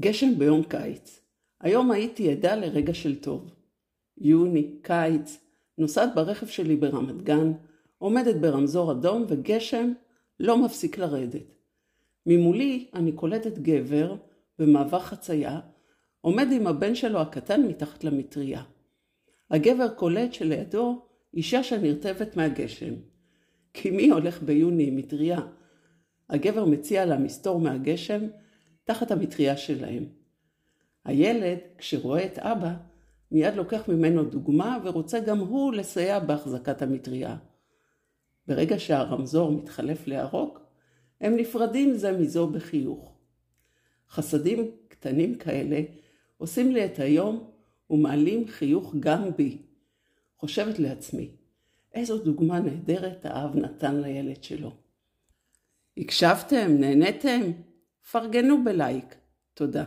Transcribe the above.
גשם ביום קיץ. היום הייתי עדה לרגע של טוב. יוני, קיץ, נוסעת ברכב שלי ברמת גן, עומדת ברמזור אדום וגשם לא מפסיק לרדת. ממולי אני קולטת גבר במעבר חצייה, עומד עם הבן שלו הקטן מתחת למטריה. הגבר קולט שלידו אישה שנרטבת מהגשם. כי מי הולך ביוני עם מטריה? הגבר מציע לה מסתור מהגשם תחת המטריה שלהם. הילד, כשרואה את אבא, מיד לוקח ממנו דוגמה ורוצה גם הוא לסייע בהחזקת המטריה. ברגע שהרמזור מתחלף לירוק, הם נפרדים זה מזו בחיוך. חסדים קטנים כאלה עושים לי את היום ומעלים חיוך גם בי. חושבת לעצמי, איזו דוגמה נהדרת האב נתן לילד שלו. הקשבתם? נהניתם? פרגנו בלייק. תודה.